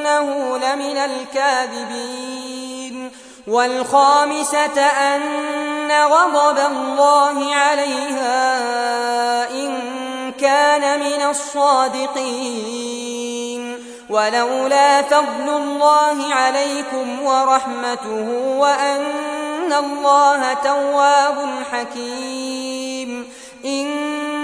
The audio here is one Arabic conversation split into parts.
إنه لمن الكاذبين والخامسة أن غضب الله عليها إن كان من الصادقين ولولا فضل الله عليكم ورحمته وأن الله تواب حكيم إن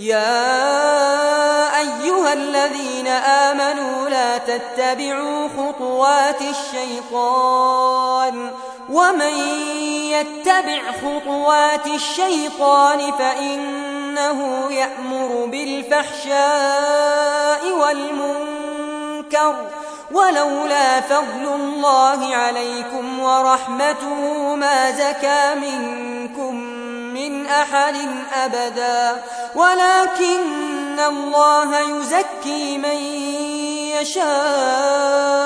يا أيها الذين آمنوا لا تتبعوا خطوات الشيطان ومن يتبع خطوات الشيطان فإنه يأمر بالفحشاء والمنكر ولولا فضل الله عليكم ورحمته ما زكى منكم من أحد أبدا ولكن الله يزكي من يشاء.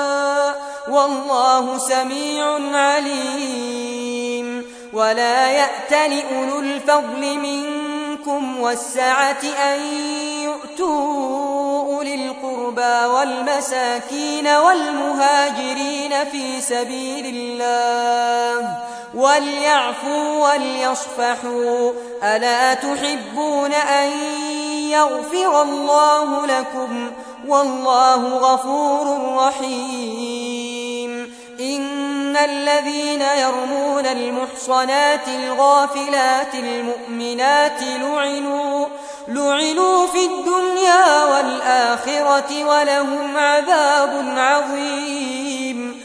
والله سميع عليم. ولا يأتل أولو الفضل منكم والسعة أن يؤتوا أولي القربى والمساكين والمهاجرين في سبيل الله. وليعفوا وليصفحوا. ألا تحبون أن يغفر الله لكم؟ والله غفور رحيم. إن الذين يرمون المحصنات الغافلات المؤمنات لعنوا لعنوا في الدنيا والآخرة ولهم عذاب عظيم.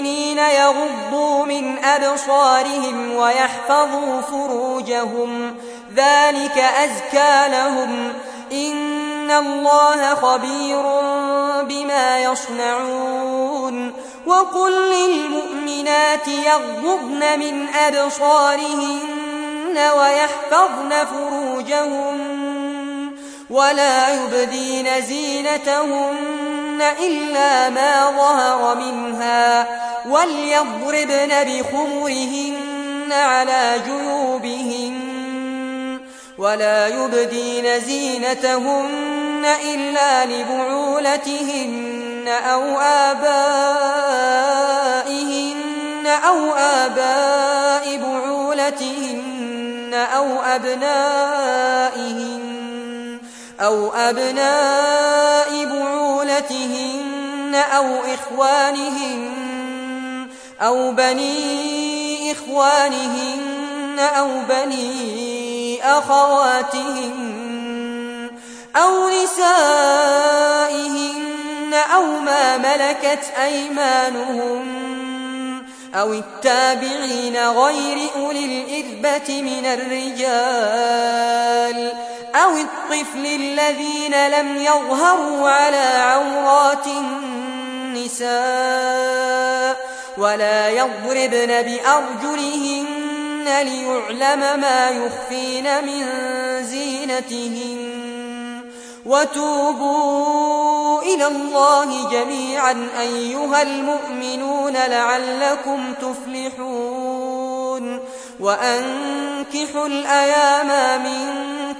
للمؤمنين يغضوا من أبصارهم ويحفظوا فروجهم. ذلك أزكى لهم. إن الله خبير بما يصنعون. وقل للمؤمنات يغضبن من أبصارهن ويحفظن فروجهن ولا يبدين زينتهن. إلا ما ظهر منها وليضربن بخمرهن على جيوبهن ولا يبدين زينتهن إلا لبعولتهن أو آبائهن أو آباء بعولتهن أو أبنائهن أو أبناء بعولتهن أو إخوانهن أو بني إخوانهن أو بني أخواتهن أو نسائهن أو ما ملكت أيمانهن أو التابعين غير أولي الإذبة من الرجال أو الطفل الذين لم يظهروا على عورات النساء ولا يضربن بأرجلهن ليعلم ما يخفين من زينتهن. وتوبوا إلى الله جميعا أيها المؤمنون لعلكم تفلحون. وأنكحوا الأيام منكم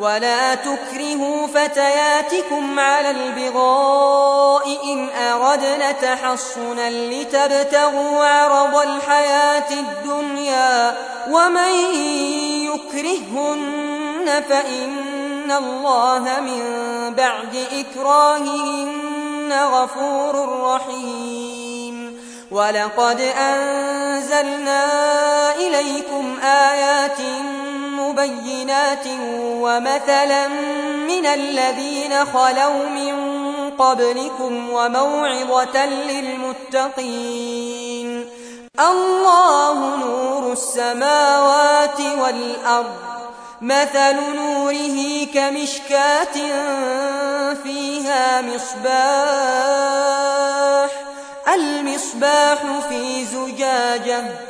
ولا تكرهوا فتياتكم على البغاء إن أردنا تحصنا لتبتغوا عرض الحياة الدنيا ومن يكرهن فإن الله من بعد إكراههن غفور رحيم. ولقد أنزلنا إليكم آيات مبينات ومثلا من الذين خلوا من قبلكم وموعظة للمتقين الله نور السماوات والأرض مثل نوره كمشكاة فيها مصباح المصباح في زجاجة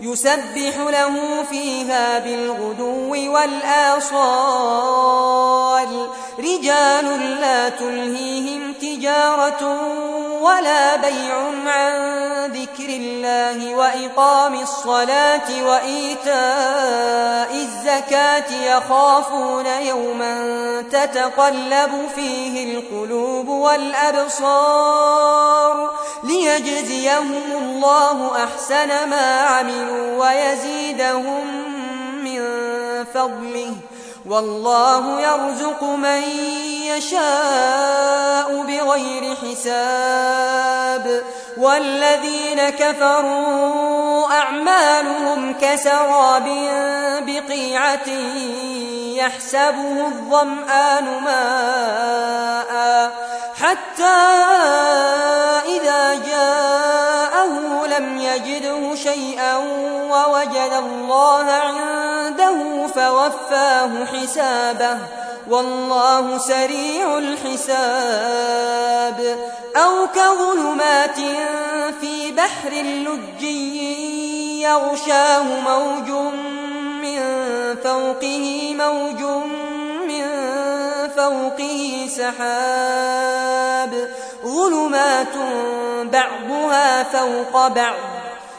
يسبح له فيها بالغدو والآصال. رجال لا تلهيهم تجارة ولا بيع عن ذكر الله وإقام الصلاة وإيتاء الزكاة يخافون يوما تتقلب فيه القلوب والأبصار ليجزيهم الله أحسن ما عملوا ويزيدهم من فضله والله يرزق من يشاء بغير حساب. والذين كفروا أعمالهم كسراب بقيعة يحسبه الظمآن ماء. حتى إذا جاءه لم يجده شيئا ووجد الله عنده فوفاه حسابه والله سريع الحساب أو كظلمات في بحر لجي يغشاه موج من فوقه موج من فوقه سحاب ظلمات بعضها فوق بعض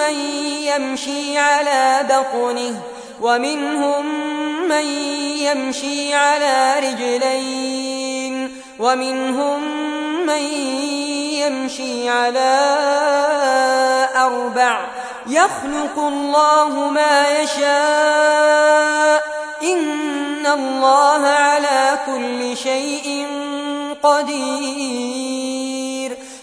من يمشي على بطنه ومنهم من يمشي على رجلين ومنهم من يمشي على أربع يخلق الله ما يشاء إن الله على كل شيء قدير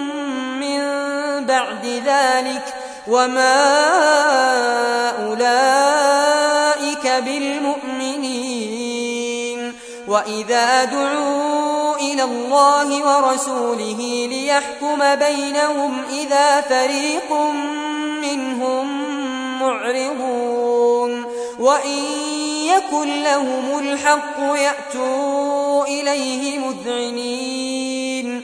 من بعد ذلك وما أولئك بالمؤمنين وإذا دعوا إلى الله ورسوله ليحكم بينهم إذا فريق منهم معرضون وإن يكن لهم الحق يأتوا إليه مذعنين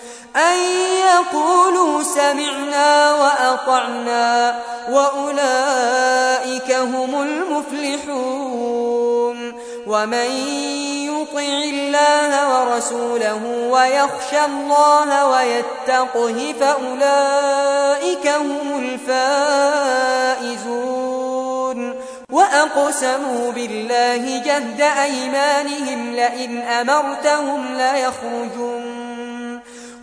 أن يقولوا سمعنا وأطعنا وأولئك هم المفلحون ومن يطع الله ورسوله ويخشى الله ويتقه فأولئك هم الفائزون وأقسموا بالله جهد أيمانهم لئن أمرتهم ليخرجون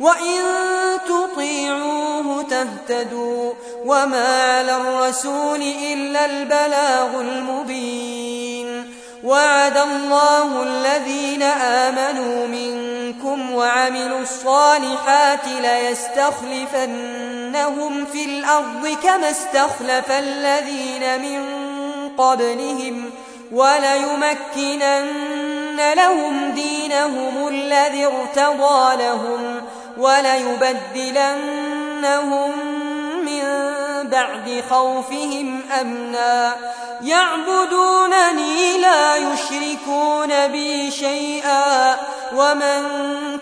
وإن تطيعوه تهتدوا وما على الرسول إلا البلاغ المبين وعد الله الذين آمنوا منكم وعملوا الصالحات ليستخلفنهم في الأرض كما استخلف الذين من قبلهم وليمكنن لهم دينهم الذي ارتضى لهم وليبدلنهم من بعد خوفهم أمنا. يعبدونني لا يشركون بي شيئا. ومن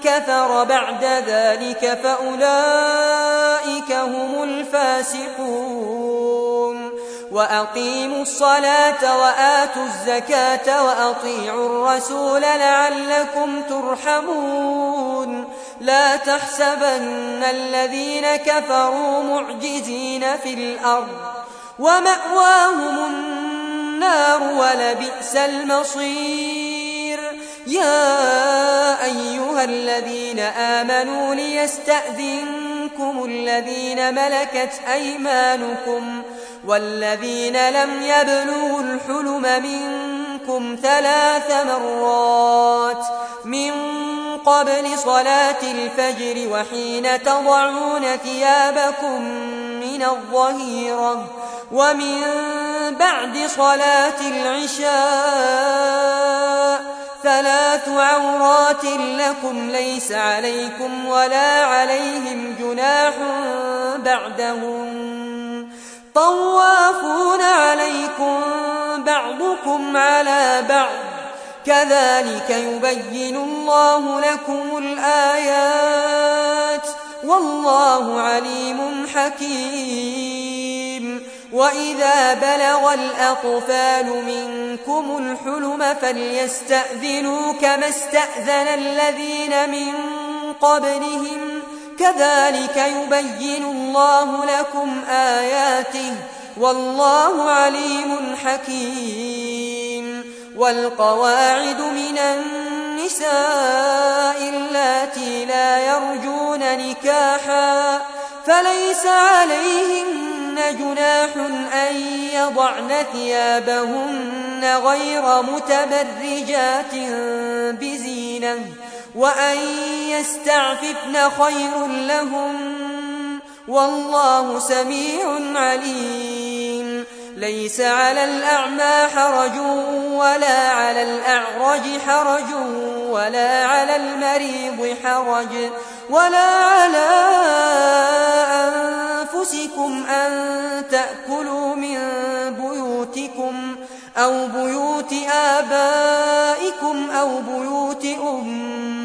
كفر بعد ذلك فأولئك هم الفاسقون. وأقيموا الصلاة وآتوا الزكاة وأطيعوا الرسول لعلكم ترحمون. لا تحسبن الذين كفروا معجزين في الأرض ومأواهم النار ولبئس المصير. يا أيها الذين آمنوا ليستأذنكم الذين ملكت أيمانكم والذين لم يبلغوا الحلم منكم ثلاث مرات من قبل صلاة الفجر وحين تضعون ثيابكم من الظهيرة ومن بعد صلاة العشاء ثلاث عورات لكم ليس عليكم ولا عليهم جناح بعدهم طوافون عليكم بعضكم على بعض. كذلك يبين الله لكم الآيات. والله عليم حكيم. وإذا بلغ الأطفال منكم الحلم فليستأذنوا كما استأذن الذين من قبلهم. كذلك يبين الله لكم آياته والله عليم حكيم والقواعد من النساء اللاتي لا يرجون نكاحا فليس عليهن جناح أن يضعن ثيابهن غير متبرجات بزينة وأن يستعففن خير لهم والله سميع عليم ليس على الأعمى حرج ولا على الأعرج حرج ولا على المريض حرج ولا على أنفسكم أن تأكلوا من بيوتكم أو بيوت آبائكم أو بيوت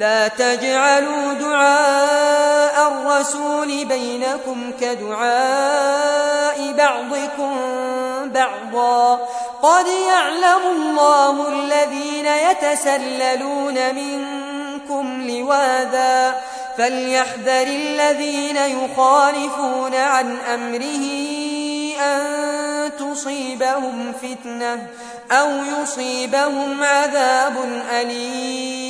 لا تجعلوا دعاء الرسول بينكم كدعاء بعضكم بعضا. قد يعلم الله الذين يتسللون منكم لواذا. فليحذر الذين يخالفون عن أمره أن تصيبهم فتنة أو يصيبهم عذاب أليم.